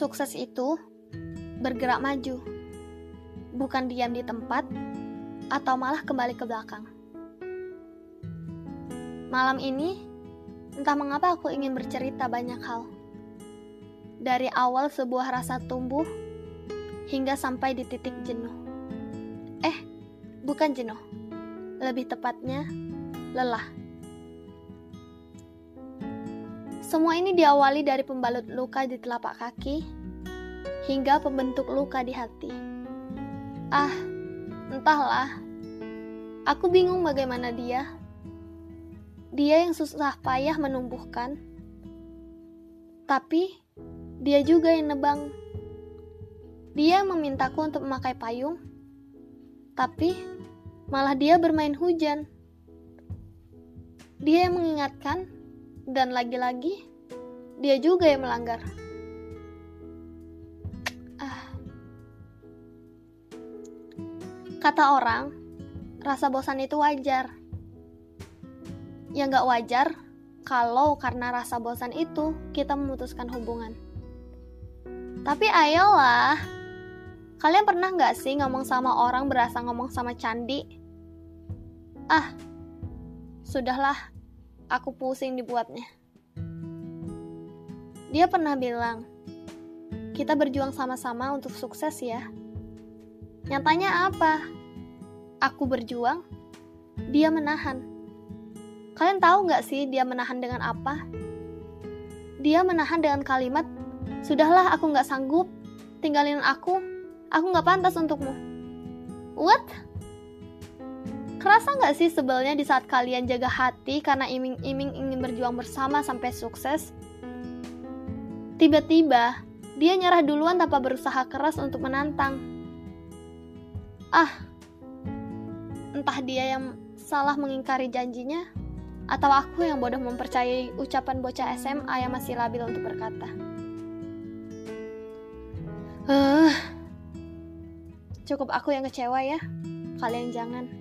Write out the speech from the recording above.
Sukses itu bergerak maju, bukan diam di tempat atau malah kembali ke belakang. Malam ini, entah mengapa aku ingin bercerita banyak hal. Dari awal sebuah rasa tumbuh hingga sampai di titik jenuh. Eh, bukan jenuh. Lebih tepatnya, lelah. Semua ini diawali dari pembalut luka di telapak kaki hingga pembentuk luka di hati. Ah, entahlah. Aku bingung bagaimana dia. Dia yang susah payah menumbuhkan. Tapi dia juga yang nebang. Dia memintaku untuk memakai payung. Tapi malah dia bermain hujan. Dia yang mengingatkan dan lagi-lagi dia juga yang melanggar. Ah. Kata orang, rasa bosan itu wajar. Ya nggak wajar kalau karena rasa bosan itu kita memutuskan hubungan. Tapi ayolah, kalian pernah nggak sih ngomong sama orang berasa ngomong sama candi? Ah, sudahlah, aku pusing dibuatnya. Dia pernah bilang, kita berjuang sama-sama untuk sukses ya. Nyatanya apa? Aku berjuang, dia menahan. Kalian tahu nggak sih dia menahan dengan apa? Dia menahan dengan kalimat, Sudahlah aku nggak sanggup, tinggalin aku, aku nggak pantas untukmu. What? Kerasa nggak sih sebelnya di saat kalian jaga hati karena iming-iming ingin berjuang bersama sampai sukses? Tiba-tiba, dia nyerah duluan tanpa berusaha keras untuk menantang. Ah, entah dia yang salah mengingkari janjinya, atau aku yang bodoh mempercayai ucapan bocah SMA yang masih labil untuk berkata. Uh, cukup aku yang kecewa ya, kalian jangan.